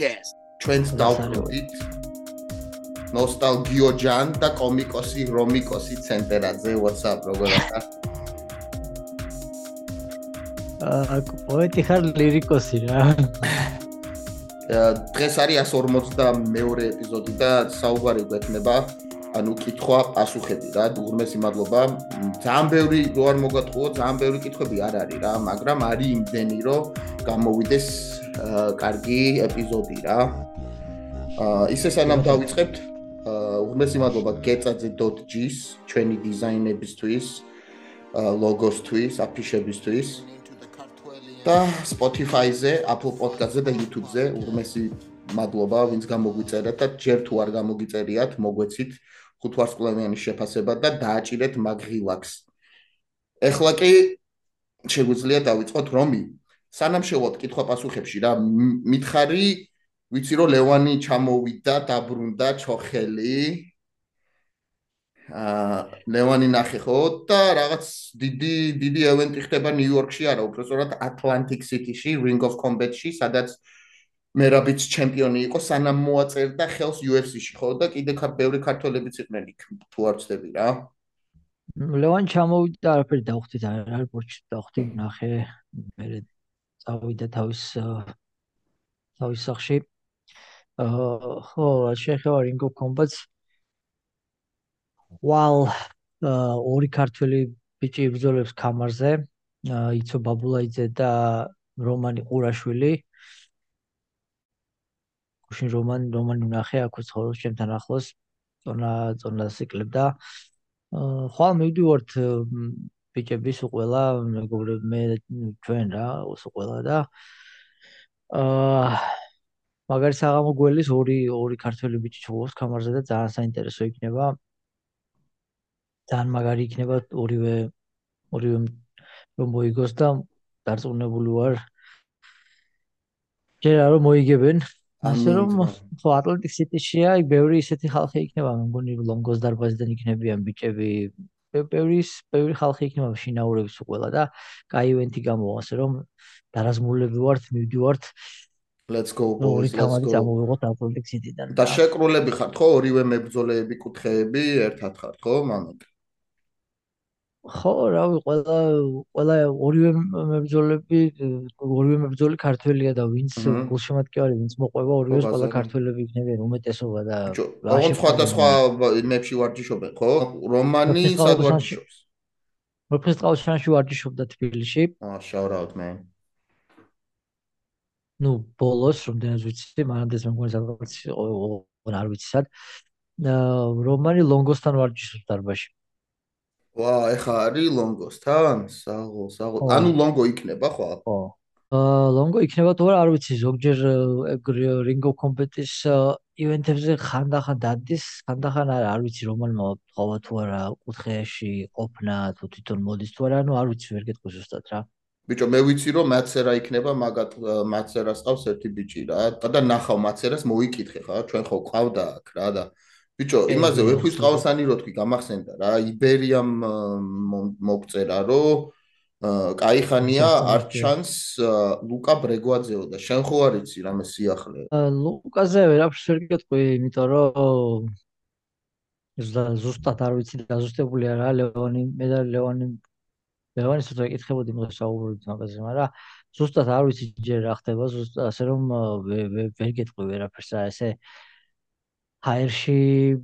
Podcast. ჩვენს დავბრუნდით ნოსტალგიო ჯან და კომიკოსი რომიკოსი ცენტერაძე WhatsApp როგორია? აა პოეტი ხარ ლირიკოსი რა. დღეს არის 152 ეპიზოდი და საუბარი გვექნება ანუ კითხვა პასუხები რა უღრმესი მადლობა ძალიან ბევრი რო არ მოგატყუო ძალიან ბევრი კითხვები არ არის რა მაგრამ არის იმდენი რომ გამოვიდეს კარგი ეპიზოდი რა აა ისე სანამ დავიწყებთ უღრმესი მადლობა getzadze.gis ჩვენი დიზაინებისთვის ლოგოსთვის აფიშებისთვის და Spotify-ზე, Apple Podcast-ზე და YouTube-ზე უღრმესი მადლობა ვინც გამოგვიწერეთ და ჯერ თუ არ გამოგიწერიათ მოგვეცით ხუთვარსკვლავიანი შეფასება და დააჭირეთ მაგღილაკს. ეხლა კი შეგვიძლია დავიწყოთ რომი. სანამ შევოთ კითხვა-პასუხებში რა მითხარი ვიცი რომ ლევანი ჩამოვიდა დაბრუნდა ჩოხელი. აა ლევანი ნახე ხო და რაღაც დიდი დიდი ევენტი ხდება ნიუ-იორკში არა უბრალოდ ატლანტიკ სიტიში ring of combat-ში სადაც მერაბიც ჩემპიონი იყო სანამ მოაწერდა ხელს UFC-ში ხო და კიდე ბევრი ქართველებიც იყვნენ იქ თუ არ ვცდები რა. ლევან ჩამოვიდა არაფერი დავხვდით აეროპორტში დავხვდი ნახე მე წავიდა თავის თავის სახში აა ხო შეხება ring of combat while ორი ქართველი ბიჭი იბრძოლებს კამარზე იცო ბაბულაიძე და რომანი ყურაშვილი. გუშინ რომან რომანი ნახე აქ ცხოვრობს ჩემთან ახლოს. ზონა ზონას იკლებდა. ხვალ მივდივართ ბიჭების უყველა მეგობრები მე ჩვენ რა უყველა და აა მაგარი საღამო გველის ორი ორი ქართველი ბიჭი ჩოვოს კამარზე და ძალიან საინტერესო იქნება. ძალიან მაგარი იქნება ორივე ორივე რომ მოიგოს და დარწმუნებული ვარ. ჯერა რომ მოიგებენ. ასე რომ ხო ატლანტიკ სიტიშია იქ ბევრი ისეთი ხალხი იქნება მე მგონი ლონგოს დარბაზიდან იქნებიან ბიჭები ბევრი ბევრი ხალხი იქნება შინაურების უყველა და კაი ივენთი გამოვა ასე რომ დარაზმულები ვართ მივდივართ let's go boys let's go. ამოვიღოთ ატლანტიკ სიტიდან და შეკრულები ხართ ხო? ორივე მებრძოლეები კუთხეები ერთად ხართ ხო მამაკ ხო, რავი, ყველა ყველა ორივე მებრძოლები, ორივე მებრძოლი ქართველია და ვინც გულშემატკივარი, ვინც მოყვება ორივეს ყველა ქართველები იქნებიან უმეტესობა და რა სხვადასხვა მებში ვარჯიშობენ, ხო? რომანი სად ვარჯიშობს? პროფესიონალში ვარჯიშობდა თბილისში. აა, out man. ну ბოლოს რამდენად ვიცი მანამდე მე მგონი სადღაც არ ვიცი სად რომანი ლონგოსთან ვარჯიშობს დარბაში ვა, ეხა არის ლონგოსთან? საღო, საღო. ანუ ლონგო იქნება ხო? ხო. აა ლონგო იქნება თუ არ ვიცი, ზოგჯერ რინგო კომპეტის ივენთებზე ხანდახან დადის, ხანდახან არ არ ვიცი რომანმა ყოვა თუ არა კუთხეში ყოფნა თუ თვითონ მოდის თუ არა, ანუ არ ვიცი ვერ გეტყვი ზუსტად რა. ბიჭო, მე ვიცი რომ მაცერა იქნება, მაგათ მაცერას ყავს ერთი ბიჭი რა. და ნახავ მაცერას მოიკითხე ხა, ჩვენ ხო ყავდა აქ რა და ბიჭო, იმაზე ვეფვის ყავსანი რო თქვი გამახსენდა რა, იბერიამ მოგწერა რომ კაიხანია არ ჩანს ლუკა ბრეგვაძეო და შენ ხო არ იცი რამე სიახლე? ლუკაზე ვერაფერს ვერ გეტყვი, იმიტომ რომ ზუსტად არ ვიცი და ზუსტებული არა ლევანი, მე და ლევანი ლევანი ცოტა ეკითხებოდი მე საუბრობთ მაგაზე, მაგრამ ზუსტად არ ვიცი ჯერ რა ხდება, ზუსტად ასე რომ ვერ გეტყვი ვერაფერს რა ესე ჰაერში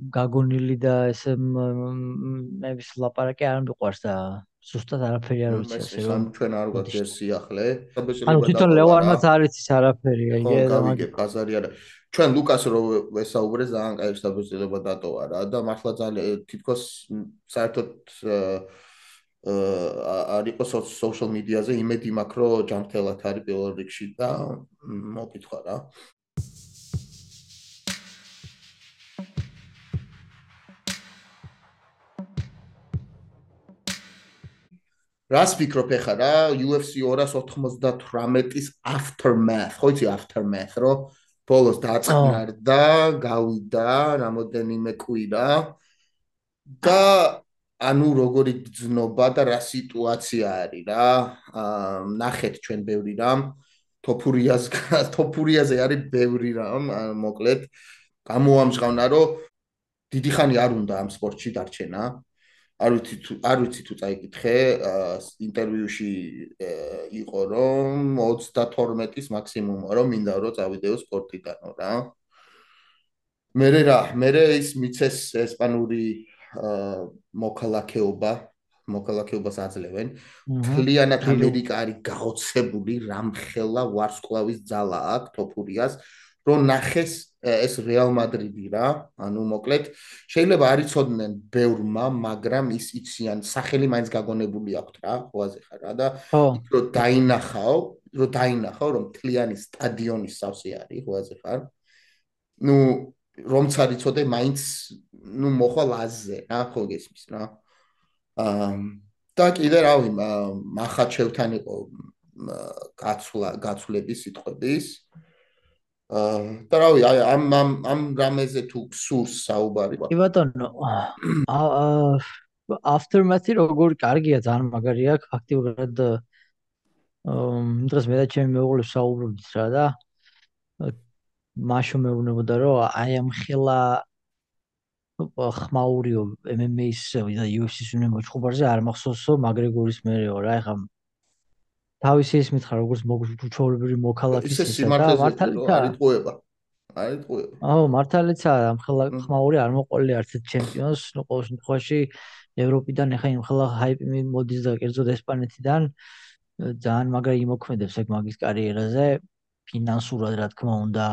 გაგონილი და ესე მე ვის ლაპარაკი არ მიყვარს და ზუსტად არაფერი არ ვიცი ასე რომ ჩვენ არ ვგათ ჯერ სიახლე. ანუ თვითონ ლევანმაც არ იცის არაფერი აი და მაგე ბაზარი არა. ჩვენ ლუკას რო ვესაუბრე ძალიან კაი საბჭოება დატოვა რა და მართლა ძალიან თითქოს საერთოდ არ იყოს social media-ზე იმედი მაქვს რომ ჯანმრთელად არის პირველ რიგში და მოკითხა რა რას ფიქრობ ახლა რა UFC 298-ის aftermath, ხო იცი aftermath, რო ბოლოს დაწყნარდა, გავიდა რამოდენიმე კვირა და ანუ როგორი გძნობა და რა სიტუაცია არის რა. აა ნახეთ ჩვენ ბევრი რამ. თოფურიას თოფურიაზე არის ბევრი რამ მოკლედ გამოამჟღავნა რომ დიდი ხანი არ უნდა ამ სპორტში დარჩენა არ ვიცი თუ არ ვიცი თუ წაიკითხე ინტერვიუში იყო რომ 32-ის მაქსიმუმ რომ მინდა რომ წავიდეო სპორტიდანო რა. მე რა მე ის მიცეს ესპანური მოქალაქეობა მოქალაქეობას აძლევენ. თლიანად ამერიკა არის გაოცებული რამხელა ვარსკვლავის ძალა აქვს თოფურიას, რომ ნახეს ეს რეალ მადრიდი რა. ანუ მოკლედ შეიძლება არ იცოდნენ ბევრმა, მაგრამ ის იციან, სახელი მაინც გაგონებული აქვთ რა, ხოაზე ხარ რა და რომ დაინახაო, რომ დაინახაო, რომ თლიანი სტადიონის სავსე არის, ხოაზე ხარ. ნუ რომც არ იცოდე, მაინც ნუ მოხვალ აზზე რა, ხო გესმის რა. და კიდე რავი მახაჩევთან იყო გაცვლა გაცვლების სიტყვების აა და რავი აი ამ ამ ამ რამეზე თუ სურს საუბარი კი ბატონო აა aftermath-ი როგორ კარგია ძალიან მაგარია აქტიურად აა დღეს მე და ჩემი მეუღლე საუბრობთ რა და მაშო მეუბნებოდა რომ აი ამ ხელა ხმაურიო MMA-ის და UFC-ის უნდა მოჭუბარზე არ მახსოვსო მაგრეგორის მერეო რა ეხა თავისი ის მითხარ როგორც მოგჩოვრებრი მოქალაქის ისე მართალია არ იტყუება არ იტყუება აუ მართალიცა ამ ხელა ხმაური არ მოყოლი არც ჩემპიონს ნუ ყოველ შემთხვევაში ევროპიდან ეხა იმ ხელა ჰაიპი მოდის და კერძოდ ესპანეთიდან. ძალიან მაგრა იმოქმედებს ეგ მაგის კარიერაზე. ფინანსურად რა თქმა უნდა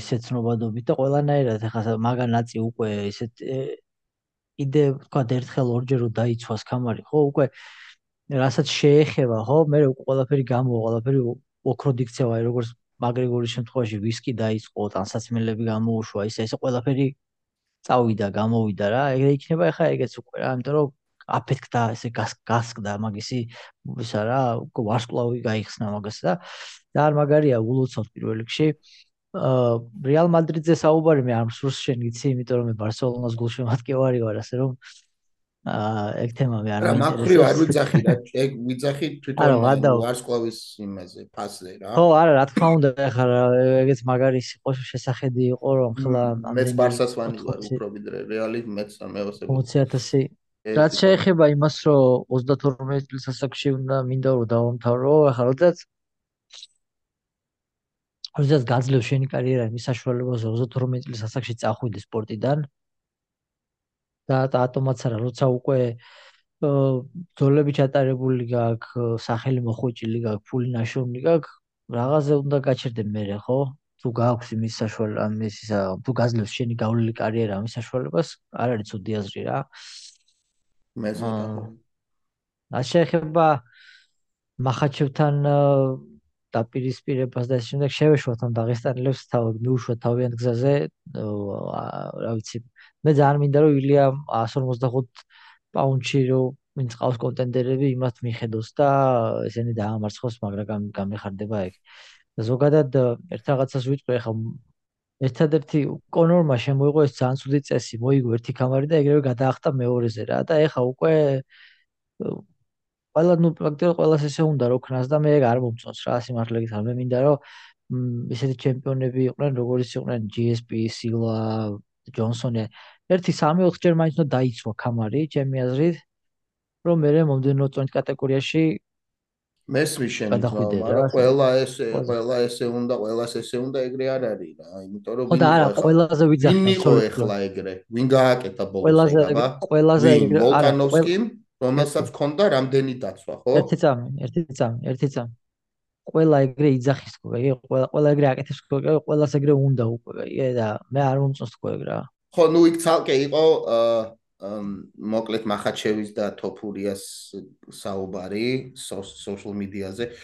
ისეთ ცნობადობით და ყველანაირად. ახლა მაგანაცი უკვე ისეთ იდე თქვა ერთხელ ორჯერ რომ დაიცვას კამარი ხო უკვე რასაც შეეხება ხო? მე ყველაფერი გამო ყველაფერი ოქრო დიქცევა აი როგორც მაგრეგორის შემთხვევაში ვისკი დაიწყო ტანსაცმელები გამოუშვა ისე ესე ყველაფერი წავიდა გამოვიდა რა. ეგრე იქნება ახლა ეგეც უკვე რა იმიტომ რომ აფეთქდა ესე გასკდა მაგისი ისა რა ვარსკვლავი გაიხსნა მაგას და და არ მაგარია ულოცავთ პირველ რიგში. რეალ მადრიდზე საუბარი მე არ მსურს შენ იცი, იმიტომ რომ მე ბარსელონას გულშემატკივარი ვარ, ასე რომ აა ეგ თემა მე არ მაინტერესებს. რა მაგრივ არ ვიძახი რა, ეგ ვიძახი თვითონ ვარსკვლავის იმაზე, ფასზე რა. ხო, არა, რა თქმა უნდა, ეხლა ეგეც მაგარი იყო შესახედი იყო, რომ ხლა მეც ბარსას ვანი ვარ, უფრო ვიდრე რეალი მეც მეოსები. 20000 რაც შეეხება იმას, რომ 32 წლის ასაკში უნდა მინდა რომ დავამთავრო, ახლა როდესაც როდესაც გაძლევ შენი კარიერა იმის საშუალებაზე 32 წლის ასაკში წახვიდე სპორტიდან და ატომაც არა როცა უკვე ძოლები ჩატარებული გაქვს სახელი მოხვეჭილი გაქვს ფული ნაშოვნი გაქვს რაღაცზე უნდა გაჩერდე მე ხო? თუ გაქვს იმის საშუალება ამის ისა თუ გაძლევს შენი გავლილი კარიერა ამის საშუალებას არ არის ცუდი აზრი რა. მე ზოგადად რა შეეხება მახაჩევთან დაპირისპირებას და ეს შემდეგ შევეშვათ ამ დაღესტანელებს თავად მიუშვათ თავიანთ გზაზე რა ვიცი მე ძალიან მინდა რომ ილია 155 პაუნდში რომ ვინც ყავს კონტენდერები იმათ მიხედოს და ესენი დაამარცხოს მაგრამ გამიხარდება ეგ. ზოგადად ერთ რაღაცას ვიტყვი ახლა ერთადერთი კონორმა შემოიღო ეს ძალიან ცუდი წესი მოიგო ერთი კამარი და ეგრევე გადაახტა მეორეზე რა და ეხა უკვე ყველა ნუ პრაქტიკულად ყველას ესე უნდა რომ ქნას და მე არ მომწონს რა სიმართლე გითხრა მე მინდა რომ ესეთი ჩემპიონები იყვნენ როგორიც იყვნენ GSP, Silva, Johnson-ი. ერთი 3-4 ჯერ მაინც უნდა დაიცვა კამარი ჩემი აზრით რომ მე მომდენო წონით კატეგორიაში მესმის შენ მაგრამ ყველა ესე ყველა ესე უნდა ყველას ესე უნდა ეგრე არ არის რა იმიტომ რომ ხო და არა ყველაზე ვიძახი იყო ეხლა ეგრე ვინ გააკეთა ბოლოს ეგა ყველაზე ეგრე არა ვოლკანოვსკიმ რომელსაც ქონდა რამდენი დაცვა, ხო? ერთი წამი, ერთი წამი, ერთი წამი. ყველა ეგრე იძახის თქო, აი, ყველა ყველა ეგრე აკეთებს თქო, ყველას ეგრე უნდა უკვე, აი, და მე არ მომწონს თქო ეგრე რა. ხო, ნუ იქ ცალკე იყო აა მოკლედ მახაჩევის და თოფურიას საუბარი social media-ზე.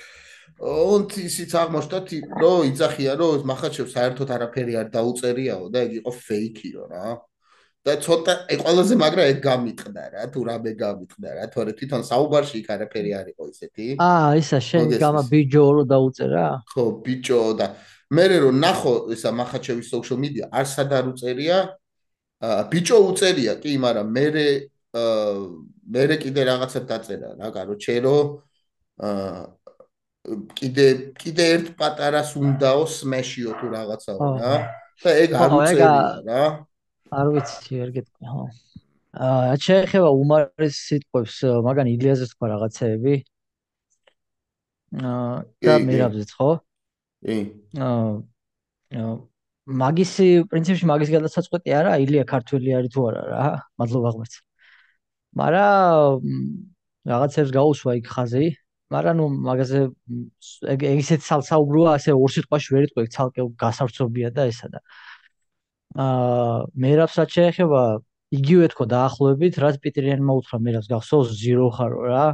ონთ ისიც აღმოჩნდა, რომ იძახია, რომ მახაჩევს საერთოდ არაფერი არ დაუწერიაო და ეგ იყო fake-იო რა. და ცოტა ე ყველაზე მაგრა ეგ გამიყდა რა თუ რამე გამიყდა რა. თორე თვითონ საუბარში იქ არაფერი არ იყო ისეთი. აა ისა შენ გამა ბიჯო რო დაუწერა ხო ბიჯო და მე რო ნახო ისა მახაჩევის social media არ სადარ უწერია? ბიჯო უწერია კი მაგრამ მე მე კიდე რაღაცა დაწერა რა კარო ჩერო კიდე კიდე ერთ პატარას უნდაო სმეშიო თუ რაღაცაა რა და ეგ არ უწერია რა არ ვიცი არ გეტყვი ხო. აა შეიძლება უმარეს სიტყვებს მაგან ილიაზე თქვა რაღაცეები. აა და მერაბზეც ხო? კი. აა მაგისი პრინციპში მაგის გადასაწყვეტი არა ილია ქართველი არის თუ არა რა მადლობა ღმერთს. მაგრამ რაღაცებს გაუსვა იქ ხაზი. მაგრამ ნუ მაგაზე ეგ ისეთ საუბროა ასე ორ სიტყვაში ვერ იტყვი ცალკე გასავსებია და ესა და. აა მერაბსაც შეეხება იგივე თქო დაახლოებით რაც პიტრიანმა უთხრა მერაბს გახსოვს ზირო ხარო რა.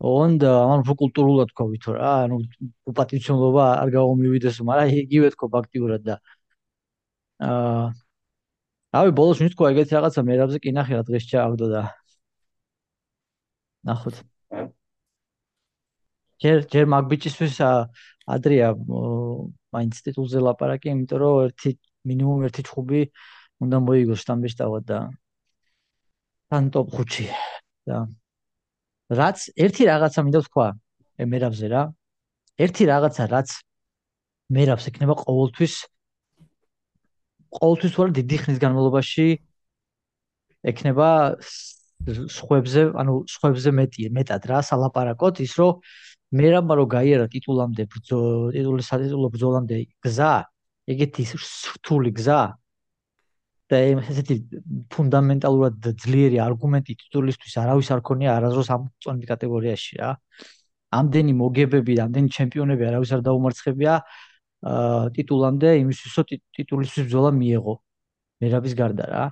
und ამან უფრო კულტურულად თქო ვითო რა ანუ უპატიციოლობა არ გამომივიდეს მაგრამ იგივე თქო ფაქტიურად და. აა რავი ბოლოს მითქვა ეგეთი რაღაცა მერაბზე კი ნახე რა დღეს ჩააგდო და. ნახოთ. ჯერ ჯერ მაგბიჭისთვის ადრია მაინც ტიტულზე ლაპარაკი იმიტომ რომ ერთი მინიმუმ ერთი ჩხუბი უნდა მოიგოს სტამბეშტავა და თან ტოპ 5-ში და რაც ერთი რაღაცა მინდა თქვა მერაბზე რა ერთი რაღაცა რაც მერაბს ექნება ყოველთვის ყოველთვის ვარ დიდი ხნის განმავლობაში ექნება სხვებზე ანუ სხვებზე მეტი მეტად რა სალაპარაკოთ ის რომ მე რამ რო გაიარა ტიტულამდე ტიტულის სატიტულო ბრძოლამდე გზა ეგეთი რთული გზა და ესეთი ფუნდამენტალურად ძლიერი არგუმენტი ტიტულისთვის არავის არ ქონია არაზროს ამ წონით კატეგორიაში რა. ამდენი მოგებები ამდენი ჩემპიონები არავის არ დაუმარცხებია აა ტიტულამდე იმისთვისო ტიტულისთვის ბრძოლა მიეღო. მერაბის გარდა რა.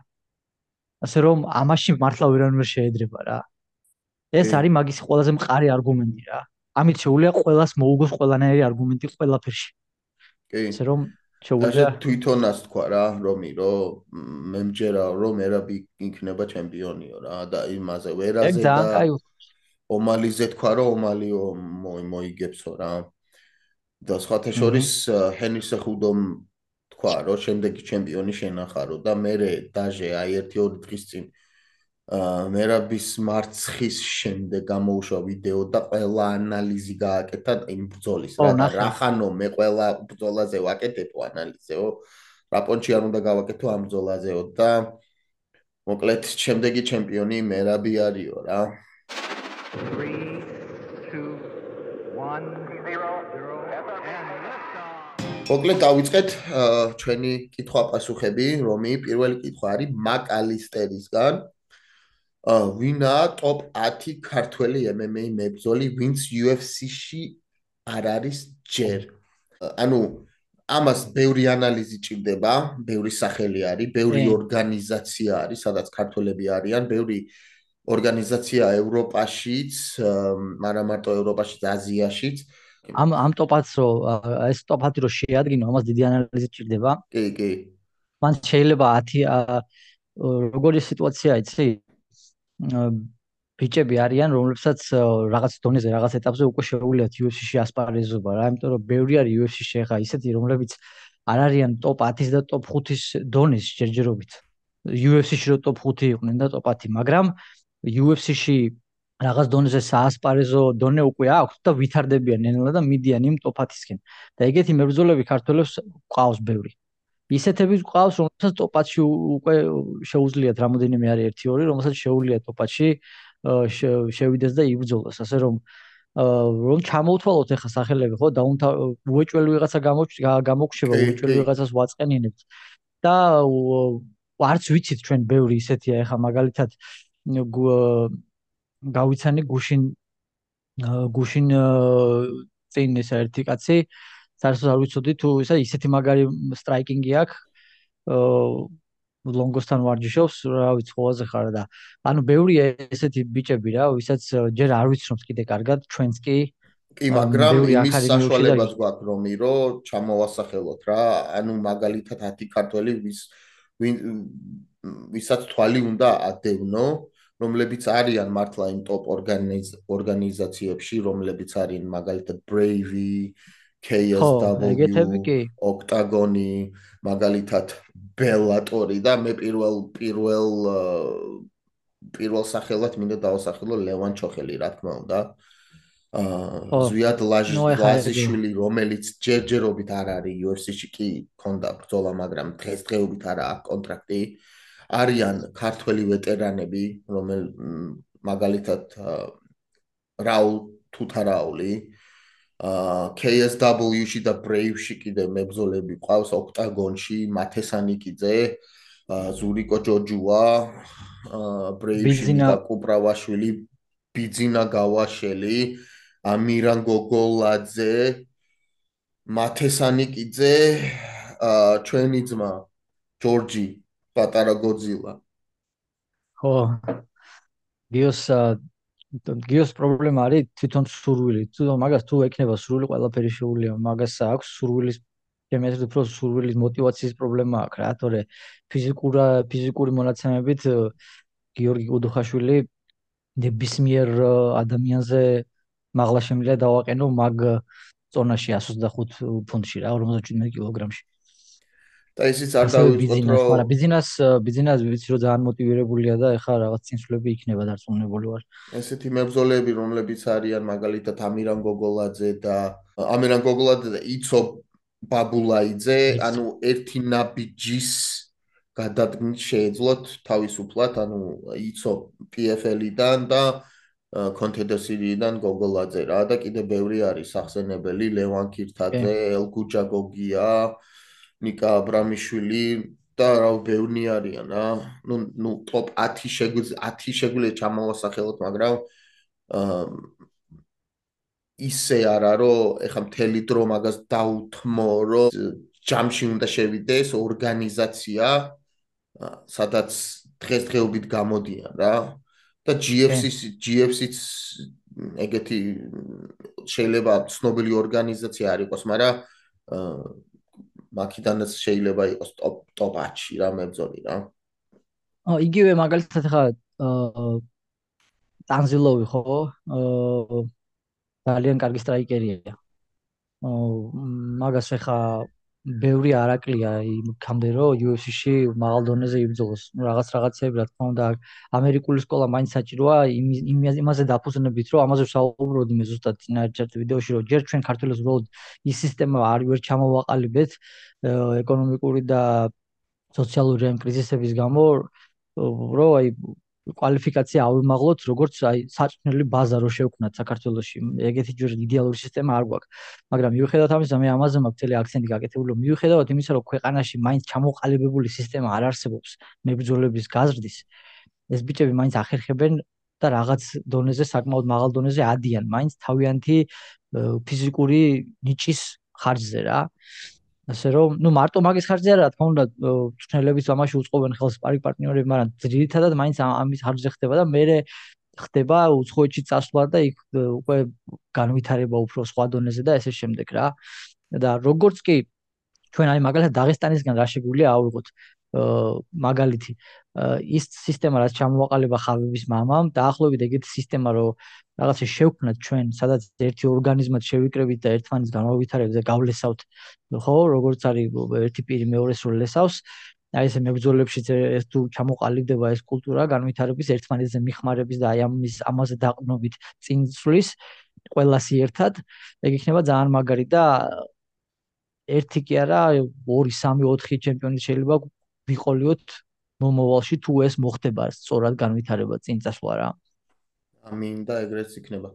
ასე რომ ამაში მართლა ვერანაირ შეედრება რა. ეს არის მაგის ყველაზე მყარი არგუმენტი რა. ამით შეუულია ყოველას მოუგოს ყველანაირი არგუმენტი ყველაფერში. კი. ესე რომ შეუულია თვითონას თქვა რა, რომი, რომ მე მჯერა რომ ერაბი იქნება ჩემპიონიო რა და იმაზე ვერაზე და ომალიზე თქვა რომ ომალიო მოიგებსო რა. და სხვათა შორის ჰენრისა ხუდომ თქვა რომ შემდეგი ჩემპიონი შენახარო და მე დაჟე აი 1-2 დღის წინ მერაბის მარცხის შემდეგ გამოუშვა ვიდეო და ყველა ანალიზი გააკეთა იმ ბრძოლის რა რახანო მე ყველა ბრძოლაზე ვაკეთებო ანალიზეო რაპონჩი არ უნდა გავაკეთო ამ ბრძოლაზეო და მოკლედ შემდეგი ჩემპიონი მერაბი არისო რა 3 2 1 მოკლედ დავიწყეთ ჩვენი კითხვა-პასუხები, რომი პირველი კითხვა არის მაკალისტერისგან. ვინა ტოპ 10 ქართველი MMA მებრძოლი, ვინც UFC-ში არ არის ჯერ. ანუ ამას ბევრი ანალიზი ჭირდება, ბევრი სახელი არის, ბევრი ორგანიზაცია არის, სადაც ქართველები არიან, ბევრი ორგანიზაცია ევროპაშიც, მაგრამ მარტო ევროპაშიც, აზიაშიც. ამ ამ ტოპ-ს რო ეს ტოპ-ი რო შეადგინო, ამას დიდი ანალიზი ჭირდება. კი, კი. მან შეიძლება 10 როგორი სიტუაცია იცი? ბიჭები არიან, რომლებსაც რაღაც დონეზე, რაღაც ეტაპზე უკვე შეუულიათ UFC-ში ასპარეზობა რა, იმიტომ რომ ბევრი არის UFC-ში ხა ისეთი, რომლებიც არ არიან ტოპ 10-ის და ტოპ 5-ის დონის ჯერჯერობით. UFC-ში რო ტოპ 5 იყვნენ და ტოპ 10, მაგრამ UFC-ში რაღაც დონეზე საასპარეზო დონე უკვე აქვს და ვითარდებიან ნელა და მიდიან იმ ტოპ 10-ისკენ. და ეგეთი მებრძოლები ქართველებს ყავს ბევრი. ისეთები ყავს რომელსაც ტოპ-10-ში უკვე შეუძლიათ რამოდენიმე არის 1-2 რომელსაც შეუძლიათ ტოპ-10-ში შევიდეს და იბრძოლოს. ასე რომ რომ ჩამოუთვალოთ ახლა სახელები ხო? დაუნთა უეჭველი ვიღაცა გამოგჩება უეჭველი ვიღაცას ვაწყენინებთ და არც ვიცით ჩვენ ბევრი ისეთია ახლა მაგალითად გავიცანი გუშინ გუშინ წინ ეს ერთი კაცი საერთოდ არ ვიცოდი თუ ისა ისეთი მაგარი სტრაიკინგი აქვს აა ლონგოსთან ვარჯიშობს რა ვიცი ხოლმე ხარ და ანუ ბევრი ესეთი ბიჭები რა ვისაც ჯერ არ ვიცნობთ კიდე კარგად ჩვენც კი კი მაგრამ იმის საშუალებას გვაქვს რომ ირო ჩამოვასახელოთ რა ანუ მაგალითად 10 ქართველი ვის ვისაც თვალი უნდა ადევნო რომლებიც არიან მართლა იმ ტოპ ორგანიზაციებში რომლებიც არიან მაგალითად Bravey KSW ოქტაგონი მაგალითად ბელატორი და მე პირველ პირველ პირველ სახელად მინდა დავასახელო ლევან ჩოხელი რა თქმა უნდა. აა ზვიად ლაჟიშვილი რომელიც ჯერჯერობით არ არის UFC-ში კი ქონდა ბრძოლა მაგრამ დღესდღეობით არა აქვს კონტრაქტი. არიან ქართველი ვეტერანები რომელ მაგალითად რაულ თუთარაული აა KSW-ში და Brave-ში კიდე მებრძოლები ყავს ოქტაგონში მათესანიკიძე ზურიკო ჯოჯუა Brave-ში და კუპრავაშვილი ბიძინა გავაშელი ამირან გოგოლაძე მათესანიკიძე ჩვენი ძმა ჯორჯი პატარა გოძილა. ხო. გიოს გიოს პრობლემა არის თვითონ სურვილი. თვითონ მაგას თუ ექნება სურვილი, ყველაფერი შეუძლია. მაგას აქვს სურვილის ჩემი აზრით უფრო სურვილის мотиваციის პრობლემა აქვს რა, თორე ფიზიკურა ფიზიკური მონაცემებით გიორგი კუდუხაშვილი ნებისმიერ ადამიანზე მაღლა შემიძლია დავაყენო მაგ ზონაში 125 ფუნტში რა, 57 კილოგრამში. და ისიც არ დავიწყოთ რომ მაგრამ ბიზნეს ბიზნეს ვიცი რომ ძალიან მოტივირებულია და ეხლა რაღაც წინსვლები იქნება დარწმუნებული ვარ. ესეთი მებრძოლეები რომლებიც არიან მაგალითად ამირან გოგოლაძე და ამირან გოგოლაძე და იცო ბაბულაიძე, ანუ ერთი ნაბიჯის გადადგმით შეეძლოთ თავისუფლად, ანუ იცო PFL-დან და კონტედესირიდან გოგოლაძე რა და კიდე ბევრი არის ახსენებელი ლევან ქირთაძე, ელგუჯა გოგია, აა ნიკა აბრამიშვილი და რა ბევრი არიან რა. ნუ ნუ ტოპ 10 შეგვიძლია 10 შეგვიძლია ჩამოვასახელოთ, მაგრამ აა ისე არა რომ ეხა მთელი დრო მაგას დაუთმო რომ ჯამში უნდა შევიდეს ორგანიზაცია სადაც დღესდღეობით გამოდიან რა. და GFC GFC-ც ეგეთი შეიძლება ცნობილი ორგანიზაცია არ იყოს, მაგრამ აა მაქიდანაც შეიძლება იყოს ტოპ ტოპ 10-ში რა მებრძოლი რა. აა იგივე მაგალითად ხა აა ტანზილოვი ხო? აა ძალიან კარგი სტრაიკერია. აა მაგას ხა ბევრი არაკლია იმქამდე რომ UFC-ში მაღალ დონეზე იბრძოლოს. ნუ რაღაც რაღაცები რა თქმა უნდა ამერიკული სკოლა მაინც საჭიროა იმაზე დაფუძნებით რომ ამაზე ვსაუბრობდი მე ზუსტად წინა ერთ ვიდეოში რომ ჯერ ჩვენ ქართულებს უბრალოდ ის სისტემა არ ვერ ჩამოვაყალიბეთ ეკონომიკური და სოციალური კრიზისების გამო რომ აი კვალიფიკაცია ავიმაღლოთ, როგორც აი საჭმელი ბაზა რო შევქნათ საქართველოსში. ეგეთი ჯერ იდეალური სისტემა არ გვაქვს. მაგრამ მიუხედავად ამისა, მე ამაზე მაქვს მთელი აქცენტი გაკეთებული, რომ მიუხედავად იმისა, რომ ქვეყანაში მაინც ჩამოყალიბებული სისტემა არ არსებობს მებრძოლების გაზრდის, ეს ბიჭები მაინც ახერხებენ და რაღაც დონეზე, საკმაოდ მაღალ დონეზე ადიან, მაინც თავიანთი ფიზიკური ნიჭის ხარჯზე რა. ასე რომ, ну, მარტო მაგის ხარჯზე არა, რა თქმა უნდა, ჩნელებიც ამაში უწყობენ ხელს პარიკ პარტნიორები, მაგრამ ძირითადად მაინც ამის ხარჯზე ხდება და მე ხდება უცხოეთში წასვლა და იქ უკვე განვითარება უფრო სხვა დონეზე და ესე შემდეგ რა. და როგორც კი ჩვენ აი მაგალითად დაღესტანისგან რა შეგვიძლია ავიღოთ მაგალითი. ის სისტემა რაც ჩამოვაყალიბა ხავების მამამ დაახლოებით ეგეთი სისტემა რომ რაღაცა შევქმნათ ჩვენ სადაც ერთი ორგანიზმად შევიკრებით და ერთმანეთს განავითარებთ და გავლესავთ. ხო როგორც არის ერთი პირი მეორეს რო ლესავს. აი ესე მებრძოლებშიც ეს თუ ჩამოყალიბდება ეს კულტურა განვითარების ერთმანეთზე მიხმარების და აი ამის ამაზე დაყნობით წინსვლის ყველასი ერთად ეგ იქნება ძალიან მაგარი და ერთი კი არა 2 3 4 ჩემპიონი შეიძლება ვიყოლიოთ მომავალში თუ ეს მოხდება სწორად განვითარება წინ წასვლა რა. ამინ და ეგრეც იქნება.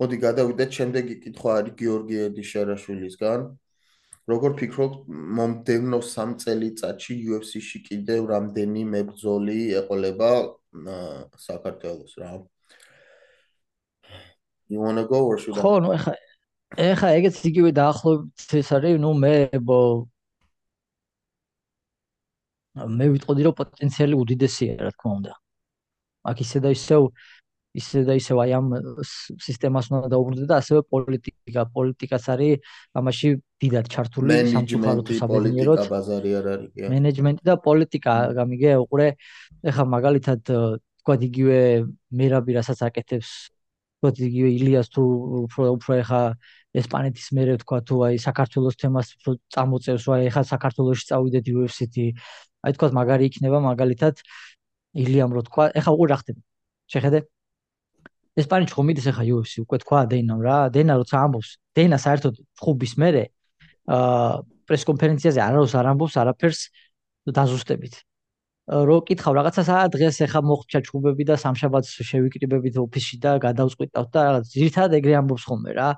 მოდი გადავიდეთ შემდეგი კითხვა არის გიორგი ედიშერაშვილისგან. როგორ ფიქრობ მომდევნო 3 წელიწადში UFC-ში კიდევ რამდენი მებრძოლი ეყოლება საქართველოს რა? You want to go or should I? ხო, ნუ ეხა ეხა ეგეც იგივე დაახლოებით ეს არის, ნუ მე მე ვიტყოდი რომ პოტენციალი უდიდესია რა თქმა უნდა. აქ ისე და ისევ ისე და ისევ აი ამ სისტემას უნდა დაუბრუნდეთ და ასევე პოლიტიკა. პოლიტიკას არის ამაში დიდად ჩართული სამწუხაროდ საბედნიეროდ. ბაზარი არ არის მენეჯმენტი და პოლიტიკა გამიგე უყურე. ეხა მაგალითად თქვა იგივე მერაბი რასაც აკეთებს თქვა იგივე ილიას თუ უფრო უფრო ეხა ესპანეთის მერე თქვა თუ აი საქართველოს თემას წამოწევს რა ეხა საქართველოსში წავიდეთ UFC-თ აი თქვა მაგარი იქნება მაგალითად ილიამ რო თქვა ეხა უყურ რა ხდება შეხედე. ესპანეთში ხომ მიდის ახლა UFC უკვე თქვა დეინამ რა. დენა როცა ამბობს. დენა საერთოდ ხუბის მერე აა პრეს კონფერენციაზე არავის არ ამბობს არაფერს დაზუსტებით. რო კითხავ რაღაცას აა დღეს ახლა მოხდა ჩუბები და სამშაბათს შევიკრიბებით ოფისში და გადავწყვიტავთ და რაღაც ძირთად ეგრე ამბობს ხოლმე რა.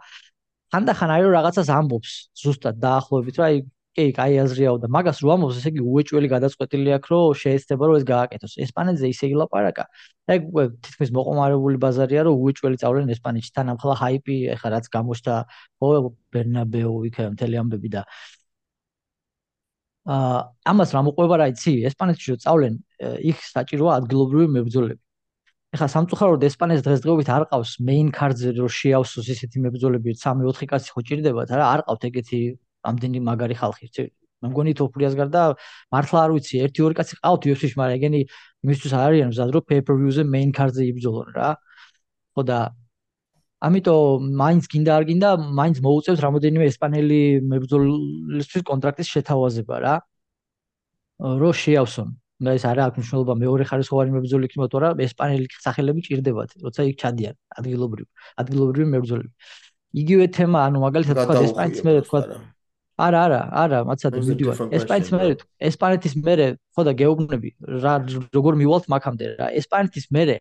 ხანდახან აი რომ რაღაცას ამბობს ზუსტად დაახლოებით რა. აი კი, კაი აზრიაო და მაგას რო ამბობს, ესე იგი უეჭველი გადაწყვეტილი აქვს, რომ შეეცდება რომ ეს გააკეთოს. ესპანეთზე ისე ილაპარაკა. უკვე თითქმის მოყომარებული ბაზარია, რომ უეჭველი წავლენ ესპანეთში. თან ახლა ჰაიპი, ეხლა რაც გამოჩნდა, ხო, ბერნაბეუ იქ მთელი ამბები და აა ამას რა მოყვება რა იცი? ესპანეთში რო წავლენ, იქ საჭიროა ადგილობრივი მებრძოლები. ეხლა სამწუხაროდ ესპანეთს დღესდღეობით არ ყავს main card-ზე რო შეავსოს ისეთი მებრძოლები 3-4 კაცი ხო ჭირდებათ რა არ ყავთ ეგეთი ამდენი მაგარი ხალხი. მე მგონი თოფურიას გარდა მართლა არ ვიცი ერთი ორი კაცი ყავთ UFC-ში მაგრამ ეგენი იმისთვის არ არიან მზად რომ pay-per-view-ზე main card-ზე იბრძოლონ რა. ხო და ამიტომ მაინც გინდა არ გინდა მაინც მოუწევთ რამოდენიმე ესპანელი მებრძოლისთვის კონტრაქტის შეთავაზება რა. რო შეავსონ. და ეს არა აქვს მნიშვნელობა მეორე ხარისხოვანი მებრძოლი იქნება თორემ ესპანელი სახელები ჭირდებათ როცა იქ ჩადიან ადგილობრივ ადგილობრივი მებრძოლები. იგივე თემა ანუ მაგალითად თქვა ესპანეთის მე თქვა არა არა არა მაცადე ვიდივარ ესპანეთის მერე ესპანეთის მერე ხო და გეუბნები რა როგორ მივალთ მაგამდე რა? ესპანეთის მერე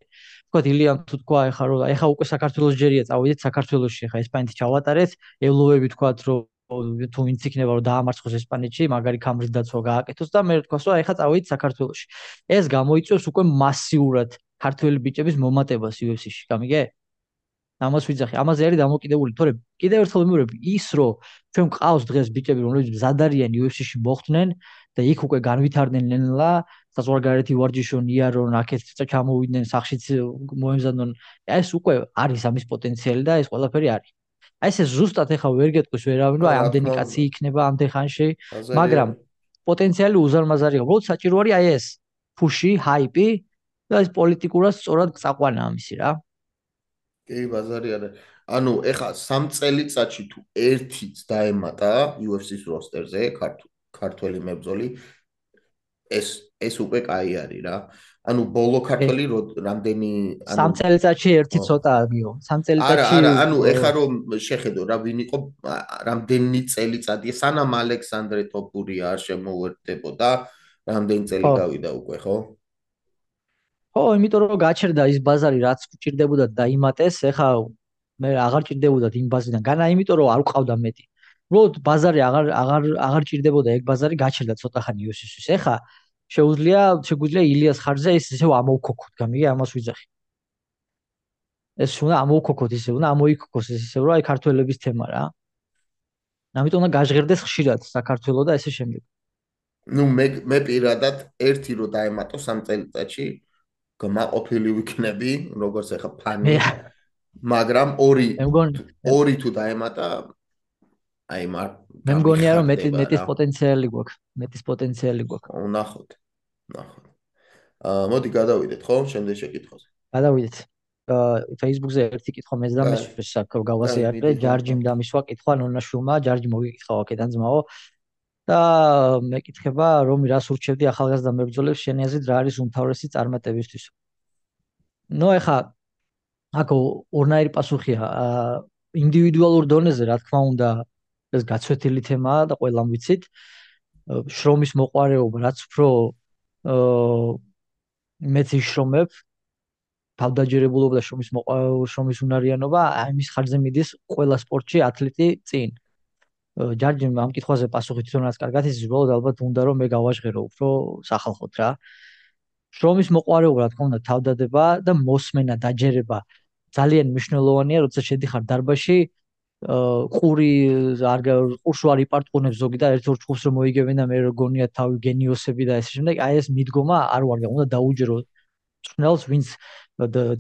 თქვა ილიამ თუ თქვა ეხა რომ ეხა უკვე საქართველოს ჯერია წავიდეთ საქართველოსში ეხა ესპანეთი ჩავატარეთ. ელოები თქვა რომ თუ ვინც იქნება რომ დაამარცხოს ესპანეთში მაგარი კამრის დაცვა გააკეთოს და მე თქვა რომ ეხა წავიდეთ საქართველოსში. ეს გამოიწვევს უკვე მასიურად ქართველი ბიჭების მომატებას UFC-ში გამიგე ამას ვიძახი. ამაზე არის დამოკიდებული, თორე კიდევ ერთხელ მიმურები ის, რომ ჩვენ ყავს დღეს ბიჭები, რომლებიც მზადარიან UFC-ში მოხვდნენ და იქ უკვე განვითარდნენ ნელა, საზღვარგარეთი ვარჯიშონ იარონ, აქეთ ჩამოვიდნენ სახშიც მოემზადონ. ეს უკვე არის ამის პოტენციალი და ეს ყველაფერი არის. აი ეს ზუსტად ეხა ვერ გეტყვის ვერავინ, რომ აი ამდენი კაცი იქნება ამდენ ხანში, მაგრამ პოტენციალი უზარმაზარია. უბრალოდ საჭირო არის აი ეს ფუში, ჰაიპი და ეს პოლიტიკურად სწორად წაყვანა ამისი რა. კი, ბაზარი არის. ანუ ეხა სამ წელიწადში თუ ერთიც დაემატა UFC-ს როსტერზე ქართველი მებრძოლი ეს ეს უკვე კაი არის რა. ანუ ბოლო ქართველი რამდენი ანუ სამ წელიწადში ერთი ცოტა არისო. სამ წელიწადში არა, არა, ანუ ეხა რომ შეხედო რა ვინ იყო რამდენი წელიწადია სანამ ალექსანდრე ტოპური არ შემოუერთდებოდა რამდენი წელი გავიდა უკვე ხო? ხო, იმიტომ რომ გაჩერდა ის ბაზარი, რაც ჭირდებოდა დაიმატეს, ეხა მე აღარ ჭირდებოდა იმ ბაზიდან. განა იმიტომ რომ არ ყავდა მეტი. უბრალოდ ბაზარი აღარ აღარ აღარ ჭირდებოდა ეგ ბაზარი გაჩერდა ცოტა ხანი იოსისთვის. ეხა შეუძლია შეგვიძლია ილიას ხარზე ის ისე ამოვქოქოთ, გამიგე ამას ვიძახი. ეს უნდა ამოვქოქოთ ისე, უნდა ამოიქოქოს ეს ისე, რომ აი ქართველების თემა რა. ამიტომ უნდა გაჟღერდეს ხშირად საქართველოს და ესე შემდეგ. ну მე მე პირადად ერთი რო დაემატო სამ წელიწადში გმაყოფილი ვიქნები, როგორც ახლა ფანი. მაგრამ ორი ორი თუ დაემატა აი მარ მე მგონია რომ მეტი მეტის პოტენციალი გვაქვს, მეტის პოტენციალი გვაქვს. ვნახოთ. ვნახოთ. აა მოდი გადავიდეთ, ხო, შემდეგ შეკითხვაზე. გადავიდეთ. აა Facebook-ზე ერთი კითხვა მეც და მე საკ გავასე არის, ჯარჯიმ დამისვა კითხვა ნონაშუმა, ჯარჯი მოგიკითხა აქედან ძმაო. და მეკითხება რომ რას ურჩევდი ახალგაზრდა მებრძოლებს შენი აზრით რა არის უმთავრესი წარმატებისთვის. ნუ ეხა აკო ორნაირი პასუხია ინდივიდუალურ დონეზე რა თქმა უნდა ეს გაცვეთილი თემაა და ყველამ ვიცით შრომის მოყარეობა რაც უფრო მეც იშრომებ თავდაჯერებულობა და შრომის მოყარეობა შრომის უნარიანობა აი მის ხარჯზე მიდის ყველა სპორტში ათლეტი წინ ჯარჯი ამ კითხვაზე პასუხი თვითონაც კარგად იცის, უბრალოდ ალბათ უნდა რომ მე გავაჟღერო უფრო სახალხოთ რა. შრომის მოყარეობა თქმა უნდა თავდადება და მოსმენა დაჯერება ძალიან მნიშვნელოვანია, როცა შედიხარ დარბაში ყური არ ყურს არ იპარტყუნებს ზოგი და ერთ-ერთ ჯგუფს რომ მოიგებენ და მე როგონია თავი გენიოსები და ესე შემდეგ, აი ეს მიდგომა არ ვარ, უნდა დაუჯერო ჩნელს ვინც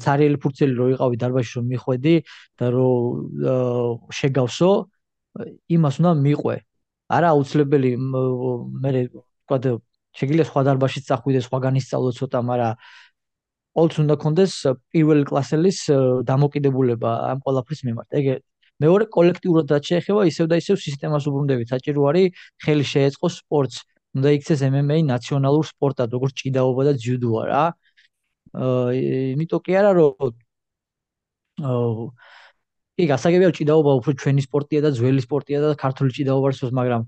ცარიელი ფურცელი რო იყავი დარბაში რომ მიხვედი და რომ შეგავსო იმას უნდა მიყვე. არა აუცილებელი მე თქვა შეგიძლია სხვა დარბაზში წახვიდე, სხვაგან ისწავლო ცოტა, მაგრამ ყოველთვის უნდა კონდეს პირველი კლასელის დამოკიდებულება ამ ყველაფრის მიმართ. ეგ მეორე კოლექტიურად რაც შეეხება ისევ და ისევ სისტემას უბრუნდებით. საჭირო არის ხელი შეეწყოს სპორტს. უნდა იქცეს MMA ნაციონალურ სპორტად, როგორც ჭიდაობა და ძიუდოა რა. აა იმიტომ კი არა რომ კი, გასაგებია ჭიდაობა უფრო ჩვენი სპორტია და ძველი სპორტია და ქართული ჭიდაობა არის, მაგრამ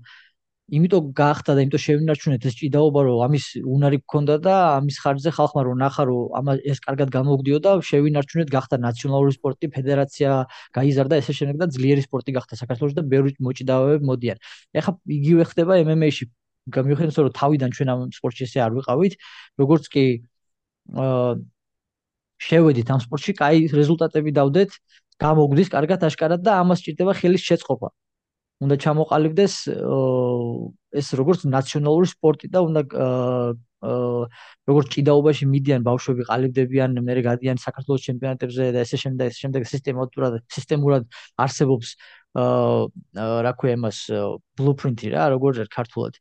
იმიტომ გახდა და იმიტომ შევინარჩუნეთ ეს ჭიდაობა, რომ ამის უნარი გქონდა და ამის ხარჯზე ხალხმა რომ ნახა, რომ ამა ეს კარგად გამოგდიოდა, შევინარჩუნეთ გახდა ნაციონალური სპორტი, ფედერაცია გაიზარდა ესე შემდეგ და ძლიერი სპორტი გახდა საქართველოში და ბევრი მოჭიდავეები მოდიან. ეხლა იგივე ხდება MMA-ში. გამიხსენოთ, რომ თავიდან ჩვენ ამ სპორტში ესე არ ვიყავით, როგორც კი აა შევედით ამ სპორტში, კაი რეზულტატები დავდეთ, გამოგდის კარგად აშკარად და ამას ჭირდება ხელის შეწყობა. უნდა ჩამოყალიბდეს ეს როგორც ნაციონალური სპორტი და უნდა როგორც ჭიდაობაში მიდიან ბავშვები ყალიბდებიან, მერე გადიან საქართველოს ჩემპიონატებზე და ესე შემდეგ ესე შემდეგ სისტემატურად სისტემურად არსებობს აა რა ქვია იმას ბლუპრინტი რა, როგორც ქართულად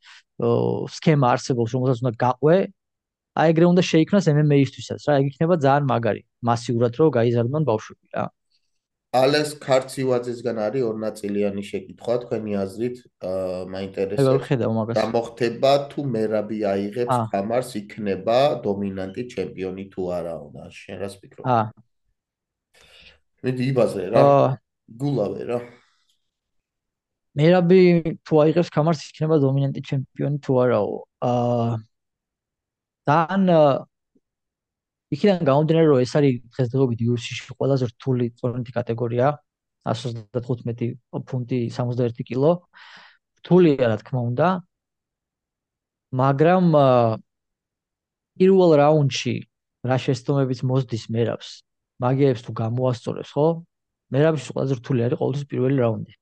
სქემა არსებობს, რომელსაც უნდა გაყვე. აი ეგრე უნდა შეიქმნას MMA-ისთვისაც რა, ეგ იქნება ძალიან მაგარი, მასიურად რომ გაიზარდონ ბავშვები რა. ალეს ქარცივაძესგან არის ორნაწილიანი შეკითხვა თქვენი აზრით მაინტერესებს? გამოხდება თუ მერაბი აიღებს თამარს იქნება დომინანტი ჩემპიონი თუ არა უნდა? შენ რას ფიქრობ აა მეტი იბაზე რა გულავე რა. მერაბი თუ აიღებს თამარს იქნება დომინანტი ჩემპიონი თუ არაო. აა თან იქიდან გამომდინარე რომ ეს არის დღესდღეობით UFC-ში ყველაზე რთული წონითი კატეგორია 135 ფუნტი 61 კილო. რთულია რა თქმა უნდა მაგრამ პირველ რაუნდში რა შეცდომებით მოსდის მერაბს მაგიებს თუ გამოასწორებს ხო? მერაბის ყველაზე რთული არის ყოველთვის პირველი რაუნდი.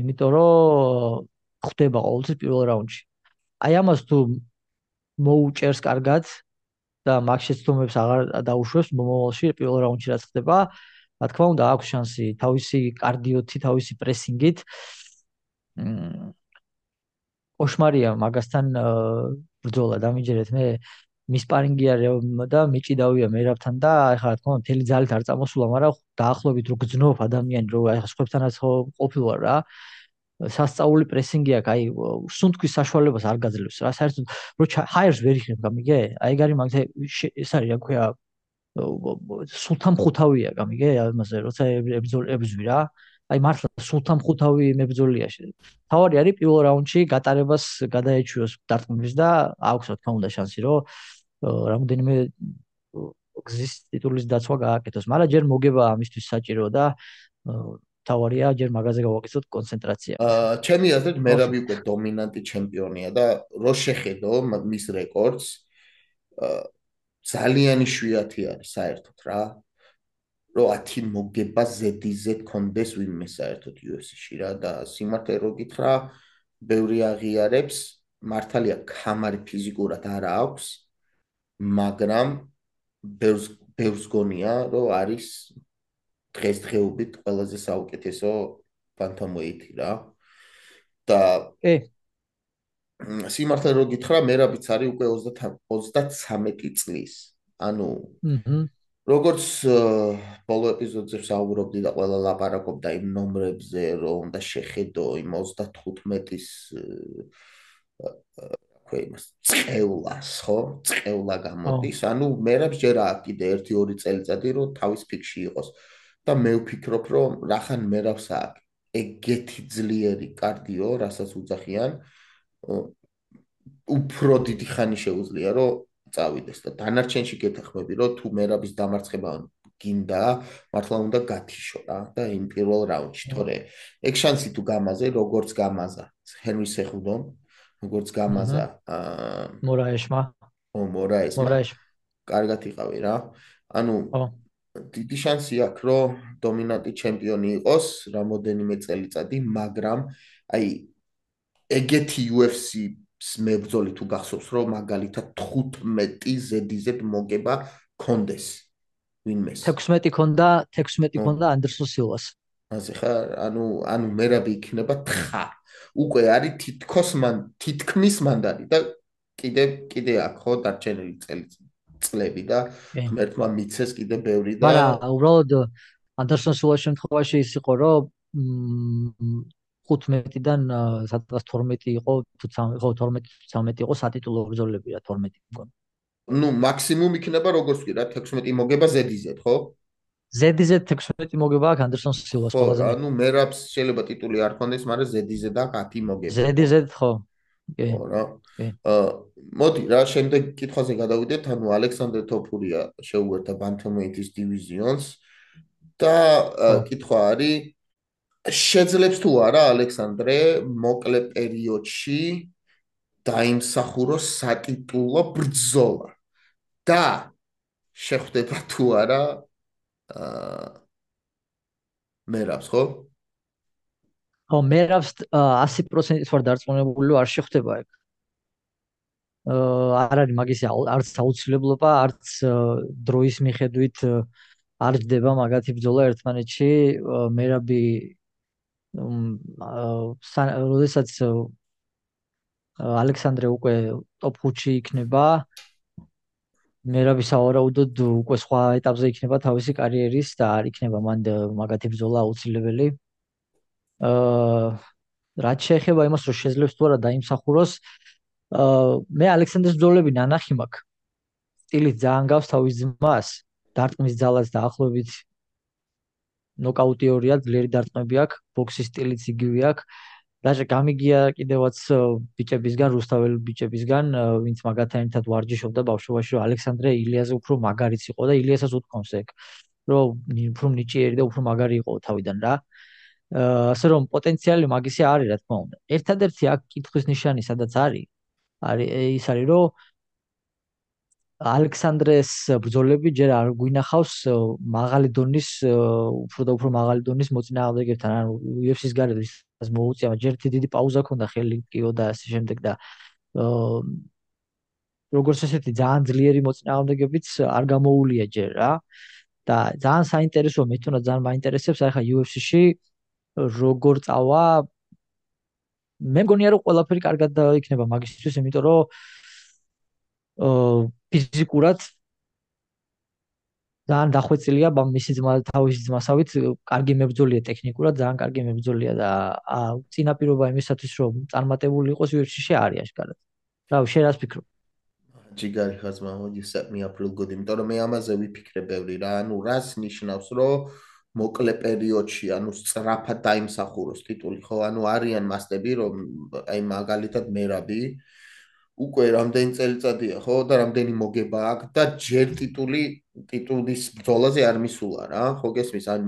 იმიტომ რომ ხდება ყოველთვის პირველ რაუნდში. აი ამას თუ მოუჭერს კარგად და მაგ შეცდომებს აღარ დაუშვებს მომავალში პირველ რაუნდში რაც ხდება. რა თქმა უნდა აქვს შანსი თავისი კარდიოთი თავისი პრესინგით. მ ოშმარია მაგასთან ბრძოლა დამიჯერეთ მე მის პარინგი არის და მიჭიდავია მერაბთან და ეხლა რა თქმა უნდა თელი ძალით არ წამოსულა მაგრამ დაახლოებით რო გძნობ ადამიანი რო ეხლა სხვებთანაც ყოფილვარ რა სასწაული პრესინგი აქვს, აი სუნთქვის საშუალებას არ გაძლევს რა. საერთოდ რო ჰაიერს ვერ იქნებ, გამიგე? აი გარი მაგ ეს არის რა ქვია სულთან ხუთავია, გამიგე? ამაზე როცა ებზვი რა. აი მართლა სულთან ხუთავი მებძოლია. თავარი არის პირველ რაუნდში გატარებას გადაეჩვიოს დარტყმის და აქვს რა თქმა უნდა შანსი, რომ რამოდენიმე გზის ტიტულის დაცვა გააკეთოს. მაგრამ ჯერ მოგება ამისთვის საჭირო და თავარია ჯერ მაგაზე გავაკეთოთ კონცენტრაცია. აა ჩემი აზრით მერაბი უკვე დომინანტი ჩემპიონია და რო შეხედო მის რეკორდს აა ძალიან შვიათი არის საერთოდ რა. რო 10 მოგება ზედიზე კონდეს ვინმე საერთოდ UFC-ში რა და სიმართლე რო გითხრა, ბევრი აღიარებს, მართალია კამარი ფიზიკურად არა აქვს, მაგრამ ბევრს ბევრს გონია, რომ არის დღესდღეობით ყველაზე საუკეთესო ფანტომოითი რა. და ე სიმართლე რო გითხრა, მერაბიც არის უკვე 30 33 წლის. ანუ აჰა როგორც ბოლო ეპიზოდზე საუბრობდი და ყველა ლაპარაკობდა იმ ნომრებზე, რომ უნდა შეხედო იმ 35-ის ხო იმას წეულას ხო? წეულა გამოდის. ანუ მერაბს ჯერ აქვს კიდე 1-2 წელიწადი რომ თავის ფიქში იყოს და მე ვფიქრობ, რომ რახან მერავს აქვს ეგეთი ძლიერი კარდიო, რასაც უძახიან, უფრო დიდი ხანი შეუძლია, რომ წავიდეს და დანარჩენში გეთახმები, რომ თუ მერაბის დამარცხება გინდა, მართლა უნდა გათიშო რა და იმ პირველ რაუნდში, თორე ეგ შანსი თუ გამაზე, როგორც გამაზა ჰენრი სეხუდომ, როგორც გამაზა აა მორაეშმა. ო მორაეშმა. მორაეშმა. კარგად იყავი რა. ანუ ო დიდი შანსი აქვს, რომ დომინანტი ჩემპიონი იყოს რამოდენიმე წელიწადი, მაგრამ აი ეგეთი UFC-ს მებრძოლი თუ გახსოვს, რომ მაგალითად 15 ზედიზედ მოგება კონდეს ვინმეს. 16 კონდა, 16 კონდა ანდერსონ სილვას. ასე ხა, ანუ ანუ მერაბი იქნება თხა. უკვე არის თითქოს მან თითქმის მანდარი და კიდე კიდე აქვს ხო დარჩენილი წელიწადი. წლები და ღმერთმა მიცეს კიდე ბევრი და მაგრამ უბრალოდ ანდერსონ სულას შემთხვევაში ის იყო რომ 15-დან სადღაც 12 იყო თუ ხო 12 13 იყო სატიტულო ბრძოლები რა 12 მგონი ну максимум იქნება როგორც კი რა 16 მოგება ზედიზეთ ხო ზედიზე 16 მოგება აქვს ანდერსონ სილვას ყველაზე. ხო, ანუ მერაბს შეიძლება ტიტული არ ქონდეს, მაგრამ ზედიზე და 10 მოგება. ზედიზე ხო. ხო რა. აა მოდი რა, შემდეგ კითხვაზე გადავიდეთ, ანუ ალექსანდრე თოფურია შეუერთდა ბანთამვეიტის დივიზიონს და კითხვა არის შეძლებს თუ არა ალექსანდრე მოკლე პერიოდში დაიმსახუროს სატიტულო ბრძოლა და შეხვდება თუ არა აა მერავს ხო? ხო, მერავს 100%-ით ვარ დარწმუნებული, არ შეხვდება ეგ. აა არ არის მაგისი არც აუცილებლობა, არც დროის მიხედვით არ ჯდება მაგათი ბრძოლა ერთმანეთში. მერაბი აა როდესაც ალექსანდრე უკვე ტოპ 5-ში იქნება, მერაბი საავარაუდოდ უკვე სხვა ეტაპზე იქნება თავისი კარიერის და არ იქნება მან მაგათი ბრძოლა აუცილებელი. რაც შეეხება იმას, რომ შეძლებს თუ არა დაიმსახუროს, აა მე ალექსანდრეს ბრძოლები ნანახი მაქვს. სტილი ძალიან გავს თავის ძმას, დარტყმის ძალას და ახლობით ნოკაუტიორია, ძლიერი დარტყმები აქვს, ბოქსის სტილიც იგივე აქვს. დაჟე გამიგია კიდევაც ბიჭებისგან, რუსთაველ ბიჭებისგან, ვინც მაგათთან ერთად ვარჯიშობდა ბავშვობაში, რომ ალექსანდრე ილიაზე უფრო მაგარიც იყო და ილიასაც უთქვამს ეგ, რომ უფრო ნიჭიერი და უფრო მაგარი იყო თავიდან რა. აა ასე რომ პოტენციალი მაგისი არის რა თქმა უნდა. ერთადერთი აქ კითხვის ნიშანი სადაც არის, არის ის არის რომ ალექსანდრეს ბრძოლები ჯერ არ გვინახავს მაღალი დონის უფრო და უფრო მაღალი დონის მოწინააღმდეგეებთან ანუ UFC-ს გარეთ ვის მოუწია ჯერ დიდი პაუზა ქონდა ხელი კიო და ასე შემდეგ და როგორც ესეთი ძალიან ძლიერი მოწინააღმდეგებიც არ გამოუულია ჯერ რა და ძალიან საინტერესოა მე თუნდაც ძალიან მაინტერესებს აი ხა UFC-ში როგორ წავა მე მგონია რომ ყველაფერი კარგად იქნება მაგისთვის იმიტომ რომ ფიზიკურად ძალიან დახვეწილია მისი ძმა თავისი ძმასავით კარგი მებრძოლია ტექნიკურად ძალიან კარგი მებრძოლია და წინაპირობა იმისათვის რომ წარმატებული იყოს UFC-ში არის აშკარად. რა შენ რას ფიქრობ? ჯიგარი ხაზმა you set me up real good იმიტომ რომ მე ამაზე ვიფიქრე ბევრი რა ანუ რას ნიშნავს რომ მოკლე პერიოდში ანუ სწრაფად დაიმსახუროს ტიტული ხო? ანუ არიან მასტები რომ აი მაგალითად მერაბი უკვე რამდენი წელიწადია ხო? და რამდენი მოგება აქვს და ჯერ ტიტული ტიტულის ბრძოლაზე არ მისულა რა ხო გესმის? ან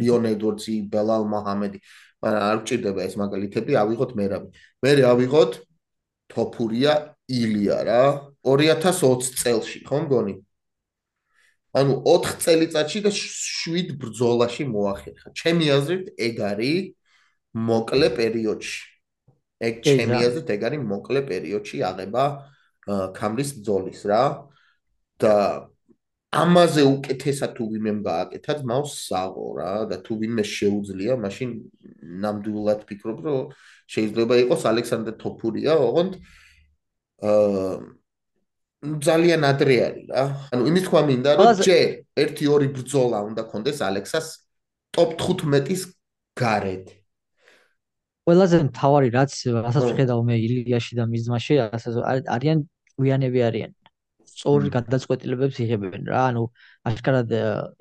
ლიონ ედვორდსი ბელალ მოჰამედი მაგრამ არ გჭირდება ეს მაგალითები ავიღოთ მერაბი მე ავიღოთ? თოფურია ილია რა 2020 წელში ხო მგონი ანუ 4 წელიწადში და 7 ბრძოლაში მოახერხა. ჩემი აზრით ეგ არის მოკლე პერიოდში. ეგ ჩემი აზრით ეგ არის მოკლე პერიოდში აღება კამრის ბძოლის რა. და ამაზე უკეთესად თუ ვინმე გააკეთა ძმაოს საღო რა და თუ ვინმე შეუძლია მაშინ ნამდვილად ფიქრობ რომ შეიძლება იყოს ალექსანდრე თოფურია ოღონდ აა ძალიან ადრე არის რა. ანუ იმის თქვა მინდა რომ ჯერ 1-2 ბრძოლა უნდა კონდეს ალექსას ტოპ 15-ის გარეთ. ყველაზე მთავარი რაც რასაც ვხედავ მე ილიაში და მის ძმაში არიან ვიანები არიან. სწორი გადაწყვეტილებებს იღებენ რა. ანუ აშკარად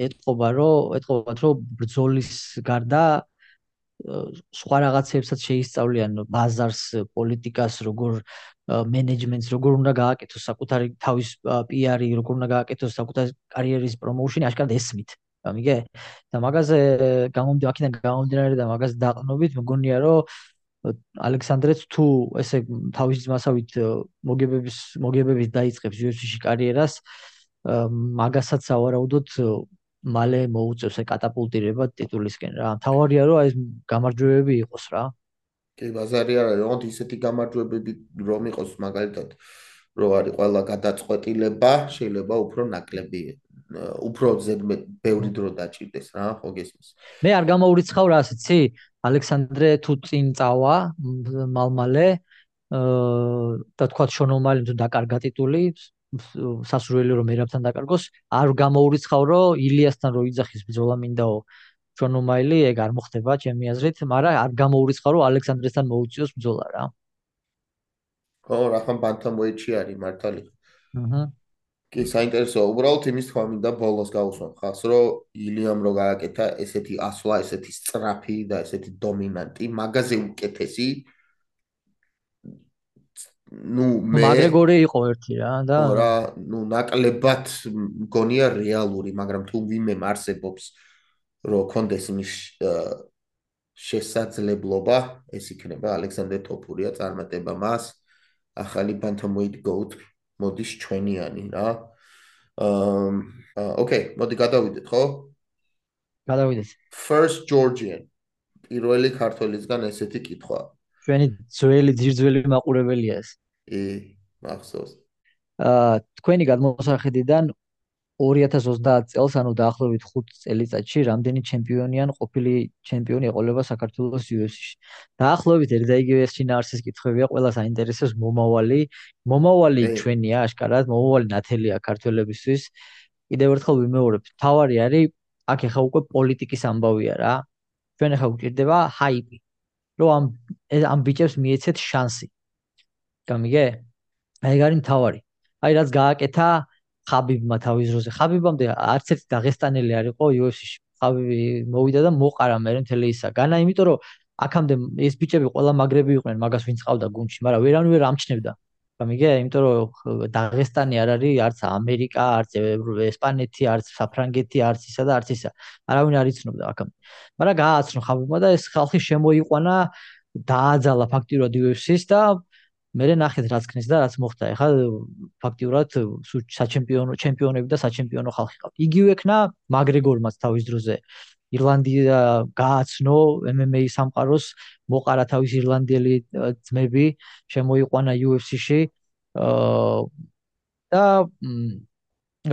ეთყობა რომ ეთყობათ რომ ბრძოლის გარდა სხვა რაღაცებსაც შეისწავლიან ბაზარს პოლიტიკას როგორ მენეჯმენტს როგორ უნდა გააკეთოს საკუთარი თავის პიარი როგორ უნდა გააკეთოს საკუთარი კარიერის პრომოუშენი აშკარად ესმით გამიგე და მაგაზე გამომდი აქედან გამომდინარე და მაგაზე დაყნობით მგონია რომ ალექსანდრეც თუ ესე თავის ძმასავით მოგებების მოგებებით დაიწყებს UFC-ში კარიერას მაგასაც ავარაუდოთ მალე მოუწევს ე კატაპულტირება ტიტულისკენ რა. თავარია რომ აი ეს გამარჯვებები იყოს რა. კი, ბაზარი არა, რომ ისეთი გამარჯვებები რომ იყოს მაგალითად რომ არის ყველა გადაწყვეტილება შეიძლება უფრო ნაკლები უფრო ზედმეტ ბევრი დრო დაჭirdეს რა ხო გესმის? მე არ გამოურიცხავ რა ასეცი ალექსანდრე თუ წინ წავა მალმალე და თქვა შონომალი თუ დაკარგა ტიტული სასურველი რომ ერაბთან დაკარგოს. არ გამოურიცხავ რომ ილიასთან რო იძახის ბრძოლა მინდაო შონომალი ეგ არ მოხდება ჩემი აზრით მაგრამ არ გამოურიცხავ რომ ალექსანდრესთან მოუწიოს ბრძოლა რა ხო რა ხან ბანთამ ვეიჩი არის მართალი აჰა კი, საინტერესოა. უბრალოდ იმის თქვა მინდა ბოლოს გავუსვამ ხალხს, რომ ილიამ რო გააკეთა ესეთი ასვლა, ესეთი სწრაფი და ესეთი დომინანტი, მაგაზე უკეთესი ну მე მაგრეგორი იყო ერთი რა და რა ну ნაკლებად მგონია რეალური მაგრამ თუ ვიმე მარსებობს რომ კონდეს იმის შესაძლებლობა ეს იქნება ალექსანდრე თოფურია წარმატება მას. ახალი bantamweight goat მოდის ჩვენიანი რა. აა ოკეი მოდი გადავიდეთ ხო? გადავიდეთ. First georgian პირველი ქართველისგან ესეთი კითხვა. ჩვენი ძველი ძირძველი მაყურებელია ეს. ი მახსოვს. აა თქვენი გადმოსახედიდან 2030 წელს, ანუ დაახლოებით 5 წელიწადში, რამდენი ჩემპიონიან ყოფილი ჩემპიონი ეყოლება საქართველოს UFC-ში. დაახლოებით ერთ და იგივე სცენარის კითხვებია, ყველა საინტერესოს მომავალი, მომავალი ჩვენია, აშკარად, მომავალი ნათელია ქართველებისთვის. კიდევ ერთხელ ვიმეორებ, თავარი არის, აქ ახლა უკვე პოლიტიკის ამბავია რა. ჩვენ ახლა გვჭირდება ჰაიპი. რომ ამ ამ ბიჭებს მიეცეთ შანსი. გამიგე? აი გარი თავარი. აი რაც გააკეთა ხაბიბმა თავის დროზე. ხაბიბამდე არც ერთი დაღესტანელი არ იყო UFC-ში. ხაბიბი მოვიდა და მოყარა მე მთელი ისა. განა იმიტომ რომ აქამდე ეს ბიჭები ყველა მაგრები იყვნენ, მაგას ვინც ყავდა გუნდში, მაგრამ ვერანუ ვერ ამჩნევდა. გამიგე? იმიტომ რომ დაღესტანი არ არის არც ამერიკა, არც ესპანეთი, არც საფრანგეთი, არც ისა და არც ისა. არავინ არ იცნობდა აქამდე. მაგრამ გააცნო ხაბიბმა და ეს ხალხი შემოიყვანა დააძალა ფაქტიურად UFC-ს და მე ნახეთ რაც ქნის და რაც მოხდა. ეხლა ფაქტიურად საჩემპიონო ჩემპიონები და საჩემპიონო ხალხი ყავთ. იგივე ქნა მაგრეგორმაც თავის დროზე ირლანდია გააცნო MMA სამყაროს, მოყარა თავის ირლანდიელი ძმები, შემოიყვანა UFC-ში. აა და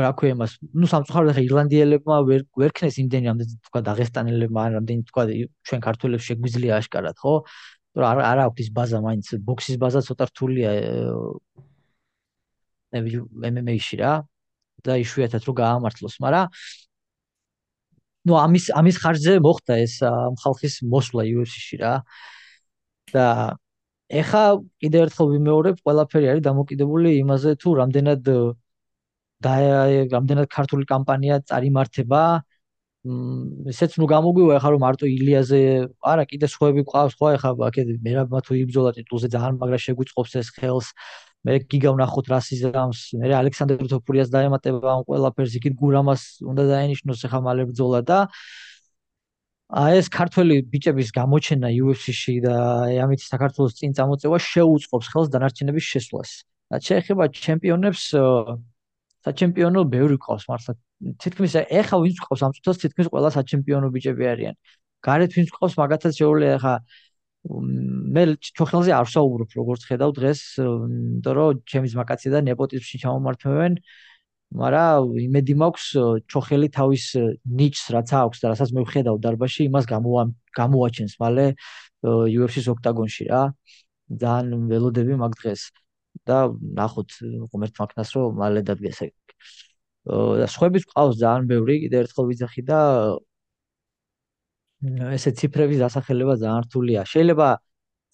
რა ქვია მას, ну სამწუხაროდ ახლა ირლანდიელებმა ვერ ვერ ქნეს იმდენი ამდენ თქვა დაღესტანელებმა, ამდენ თქვა ჩვენ ქართველებს შეგვიძლია აშკარად, ხო? რომ არ აქვს ის ბაზა მაინც? ბოქსის ბაზა ცოტა რთულია MMA-ში რა. და იშვიათად რო გაამართლოს, მაგრამ ну ამის ამის ხარჯზე მოხდა ეს ხალხის მოსვლა UFC-ში რა. და ეხა კიდევ ერთხელ ვიმეორებ, ყველაფერი არის დამოკიდებული იმაზე თუ რამდენად და რამდენად ქართული კამპანია წარიმართება ესეც ნუ გამოგვივა ახლა რომ მარტო ილიაზე არა კიდე სხვები ყავს ხო ახლა აქეთ მერაბმა თუ იბძოლა ტიტულზე ძალიან მაგრა შეგვიწყობს ეს ხელს. მე გიგა ვნახოთ რასიზამს მე ალექსანდრე თოფურიას დაემატება ამ ყველაფერს იქით გურამას უნდა დაენიშნოს ახლა მალე ბძოლა და აი ეს ქართველი ბიჭების გამოჩენა UFC-ში და ამით საქართველოს წინ წამოწევა შეუწყობს ხელს დანარჩენების შესვლას. და შეეხება ჩემპიონებს საჩემპიონო ბევრი ყავს მართლა თითქმის ეხა ვინც ყავს ამ წუთას თითქმის ყველა საჩემპიონო ბიჭები არიან. გარეთ ვინც ყავს მაგათაც შეუძლია ეხა მე ჩოხელზე არ საუბრობ როგორც ხედავ დღეს იმიტომ რომ ჩემი ზმაკაცი და ნეპოტიზმში ჩამომართმევენ. მაგრამ იმედი მაქვს ჩოხელი თავის ნიჩს რაც აქვს და რასაც მე ვხედავ დარბაში იმას გამოაჩენს მალე UFC-ს ოქტაგონში რა. ძალიან ველოდები მაგ დღეს. და ნახოთ ღმერთ მაქნას რომ მალე დადგეს. ეგ. და სხვების ყავს ძალიან ბევრი, კიდე ერთხელ ვიძახი და ესე ციფრების დასახელება ძალიან რთულია. შეიძლება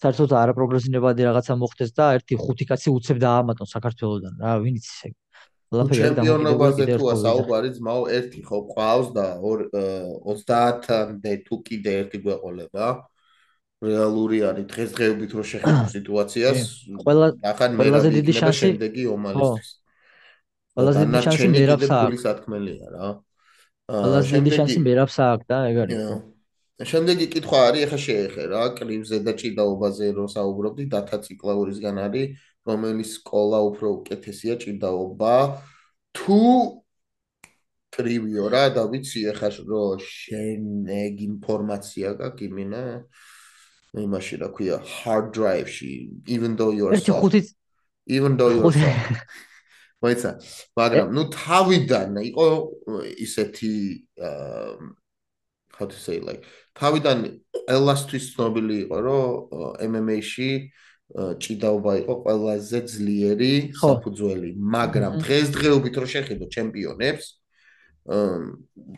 საერთოდ არა პროგრესინებადი რაღაცა მოხდეს და ერთი ხუთი კაცი უცებ დაამატონ საქართველოსდან. რა, ვინ იცის ეგ? ყველაფერი არის დამოკიდებული კიდე ერთხელ საუბარი ძმაო ერთი ხო ყავს და 30-მდე თუ კიდე ერთი გვეყოლება. რეალური არის დღესდღეობით რო შეხედო სიტუაციას ყველა ყველაზე დიდი შანსი შემდეგი ომალისთვის ყველაზე დიდი შანსი მერაბს აქვს სათქმელია რა. ყველაზე დიდი შანსი მერაბს აქვს და ეგ არის. შემდეგი კითხვა არის ეხა შეეხე რა კრივზე და ჭიდაობაზე რო საუბრობდი დათა ციკლაურისგან არის რომელიც სკოლა უფრო უკეთესია ჭიდაობა თუ კრივიო რა და ვიცი ეხა რო შენ ეგ ინფორმაცია გაქვს იმინა იმაში რა ქვია hard drive-ში even though you are soft even though you are soft ვაიცა მაგრამ ნუ თავიდან იყო ისეთი how to say like თავიდან ელასტვის ცნობილი იყო რომ MMA-ში ჭიდაობა იყო ყველაზე ძლიერი საფუძველი მაგრამ დღესდღეობით რო შეხედო ჩემპიონებს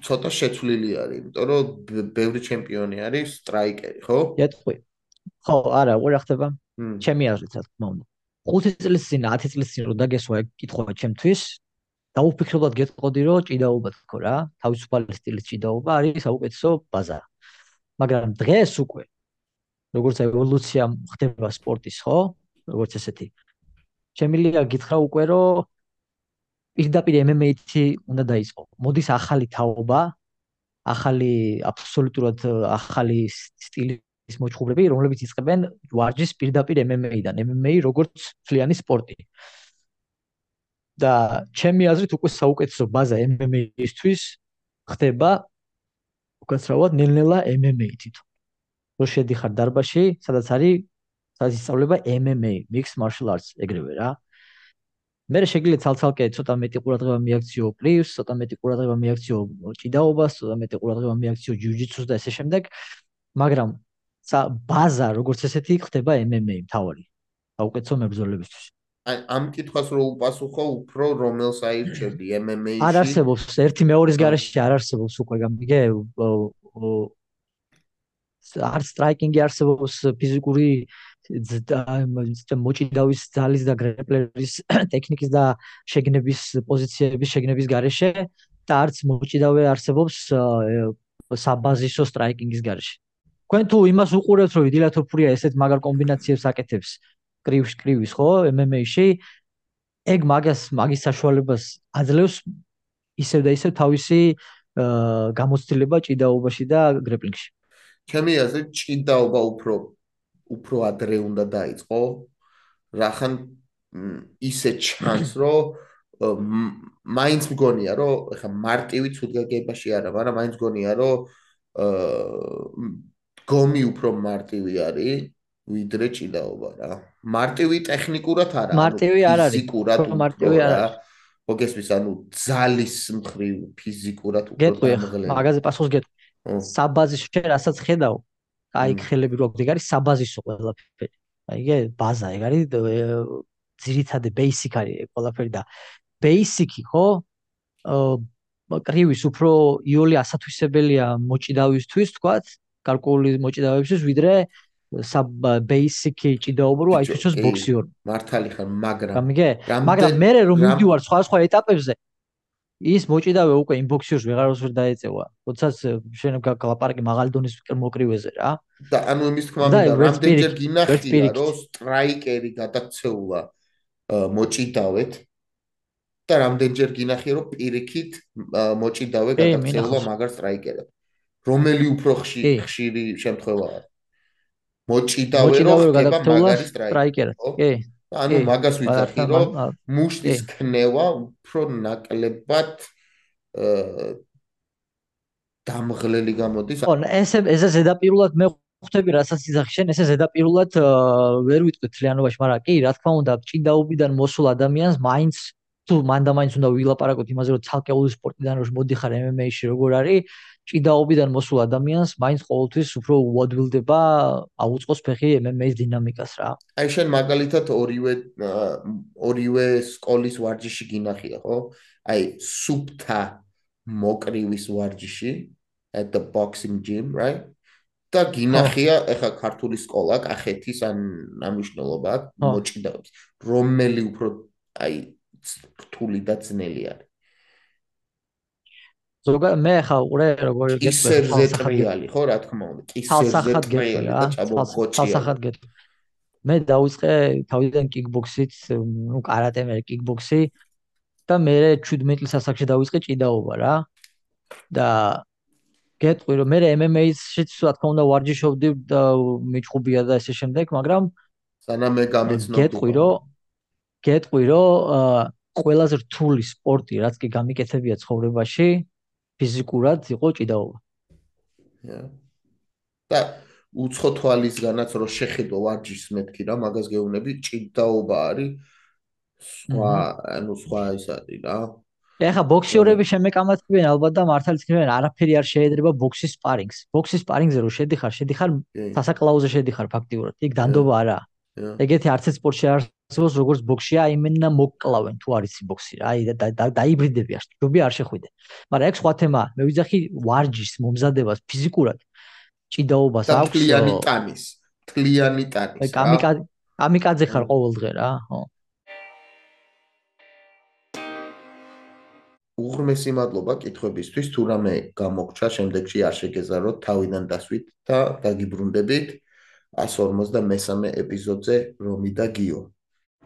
ცოტა შეცვლილი არის იმიტომ რომ ბევრი ჩემპიონი არის სტრაიკერი ხო? ეთქვი ხო, არა, უყურე ხდება. ჩემი აზრით, რა თქმა უნდა. 5 წლის წინ, 10 წლის წინ რო დაგესვა ეგ კითხვა ჩემთვის, დაუფიქრებლად გეტყოდი რომ ჭიდაობა თქო რა თავისუფალი სტილის ჭიდაობა არის საუკეთესო ბაზა. მაგრამ დღეს უკვე როგორც ევოლუცია ხდება სპორტის ხო? როგორც ესეთი. შემილია გითხრა უკვე რომ პირდაპირ MMA-ში უნდა დაიწყო. მოდის ახალი თაობა ახალი აბსოლუტურად ახალი სტილის მოჭხუბრები რომლებიც იწყებენ ვარჯიშს პირდაპირ MMA-დან MMA როგორც ფლიანი სპორტი და ჩემი აზრით უკვე საუკეთესო ბაზა MMA-ისთვის ხდება უკაცრავად ნელ-ნელა MMA თვითონ. რო შედიხარ დარბაში, სადაც არის სადაც ისწავლება MMA, mixed martial arts ეგრევე რა. მე შეგიძლია ცალ-ცალკე ცოტა მეტი ყურადღება მიაქციო პრივს, ცოტა მეტი ყურადღება მიაქციო ჭიდაობას, ცოტა მეტი ყურადღება მიაქციო ჯიუჯიტსუს და ესე შემდეგ, მაგრამ ბაზა როგორც ესეთი ხდება MMA მთავარი. საუკეთესო მებრძოლებისთვის. აი ამ კითხვას რო უპასუხო უფრო რომელს აირჩევდი MMA-ში არ არსებობს ერთი მეორის garaში არ არსებობს უკვე გამიგე არ სტრაიკინგი არსებობს ფიზიკური მოჭიდავის ძალის და გრეპლერის ტექნიკის და შეგნების პოზიციების შეგნების garaში და არც მოჭიდავე არსებობს საბაზისო სტრაიკინგის garaში. თქვენ თუ იმას უყურებთ რომ დილათოფურია ესეთ მაგარ კომბინაციებს აკეთებს კრივს კრივის ხო MMA-ში ეგ მაგას მაგის საშუალებას აძლევს ისევ და ისევ თავისი გამოცდილება ჭიდაობაში და გრეპლინგში. ჩემი აზრით ჭიდაობა უფრო უფრო ადრე უნდა დაიწყო. რახან ისე ჩანს რომ მაინც მგონია რომ ეხა მარტივი ცუდგაგებაში არა, მაგრამ მაინც მგონია რომ გომი უფრო მარტივი არის ვიდრე ჭიდაობა რა. მარტივი ტექნიკურად არა, მარტივი არ არის. ფიზიკურად მარტივი არ არის. მოგესმის, ანუ ძალის მხრივ ფიზიკურად უფრო დამღლელი. მაგაზე პასუხს გეტყვი. საბაზისო შე რასაც ხედავ, აი ხელები რო აქვს, ეგ არის საბაზისო ყველაფერი. აი ეგ ბაზა, ეგ არის ძირითადი basic არის ყველაფერი და basic-ი ხო? აა კრივის უფრო იოლი ასათვისებელია მოჭიდავისთვის, თქვათ, კალკული მოჭიდავებისთვის, ვიდრე sub basic ჭიდაობა რო აი თვითონ ბოქსიორ. მართალი ხარ მაგრამ გამიგე მაგრამ მე რომ მივდივარ სხვა სხვა ეტაპებზე ის მოჭიდავე უკვე იმ ბოქსიორს ვეღაროს ვერ დაეწევა. როდესაც შენ გალაპარაკი მაღალი დონის მოკრივეზე რა. და ანუ იმის თქმა მინდა რამდენჯერ გინახია რომ სტრაიკერი გადაქცეულა მოჭიდავეთ და რამდენჯერ გინახია რომ პირიქით მოჭიდავე გადაქცეულა მაგარ სტრაიკერად რომელი უფრო ხშირი შემთხვევაა მოჭიდავე რომ ხდება მაგარი სტრაიკერი. კი. ანუ მაგას ვიცახი რომ მუშტის ქნევა უფრო ნაკლებად დამღლელი გამოდის. ხო, ესე ესე ზედაპირულად მე ხვდები რასაც იზახი შენ ესე ზედაპირულად ვერ ვიტყვი თლიანობაში, მაგრამ კი, რა თქმა უნდა, ჭიდაობიდან მოსულ ადამიანს მაინც თუ მანდა მაინც უნდა ვილაპარაკოთ იმაზე რომ ცალკეული სპორტიდან რომ მოდიხარ MMA-ში როგორ არის ჭიდაობიდან მოსულ ადამიანს მაინც ყოველთვის უფრო უადვილდება აუწყოს ფეხი MMA-ის დინამიკას რა. აი შენ მაგალითად ორივე ორივე სკოლის ვარჯიში გინახია, ხო? აი სუპთა მოკრივის ვარჯიში at the boxing gym, right? და გინახია ეხა ქართული სკოლა, კახეთის ან ამიშნელობა მოჭიდავს. რომელი უფრო აი რთული და ძნელი არის? ზოგადად მე ხა უყურე როგორ გეტყვი ზეტრიალი ხო რა თქმა უნდა კისერზე ზეტრიალი და ჩაბოხოჩი ხალხად გეტყვი მე დავიწყე თავიდან კიკბოქსით ნუ კარატე მე კიკბოქსი და მე 17 წლის ასაკში დავიწყე ჭიდაობა რა. და გეტყვი რომ მე MMA-ში რა თქმა უნდა ვარჯიშობდი და მიჭუბია და ესე შემდეგ მაგრამ სანამ მე გამეცნობდი გეტყვი რომ გეტყვი რომ ყველაზე რთული სპორტი რაც კი გამიკეთებია ცხოვრებაში ფიზიკურად იყო ჭიდაობა. და უცხო თვალისგანაც რო შეხედო ვარჯიშს მეთქი რა მაგას გეუბნები ჭიდაობა არის სხვა ანუ სხვა ის არის რა. ეხა ბოქსიორები შემეკამათებენ ალბათ და მართალიც කියენ არაფერი არ შეედრება ბოქსის სპარინგს. ბოქსის სპარინგზე რო შედიხარ, შედიხარ სასაკლაუზე შედიხარ ფაქტიურად. იქ დანდობა არაა. ეგეთი არც ერთ სპორტში არ არსებობს როგორც ბოქსია, იმენა მოკლავენ თუ არის ბოქსი რა, აი დაიბრიდები არ ჯობია არ შეხვიდე. მაგრამ ეგ სხვა თემა, მე ვიძახი ვარჯიშს, მომზადებას ფიზიკურად ჭიდაობას აქვს. თლიანი ტანის, თლიანი ტანის. აი კამიკაძე, კამიკაძე ხარ ყოველდღე რა, ხო. უღრმესი მადლობა კითხვებისთვის. თუ რამე გამოგჩა, შემდეგში არ შეგეზაროთ თავიდან დასვით და დაგიბრუნდებით 153 ეპიზოდზე რომი და გიო.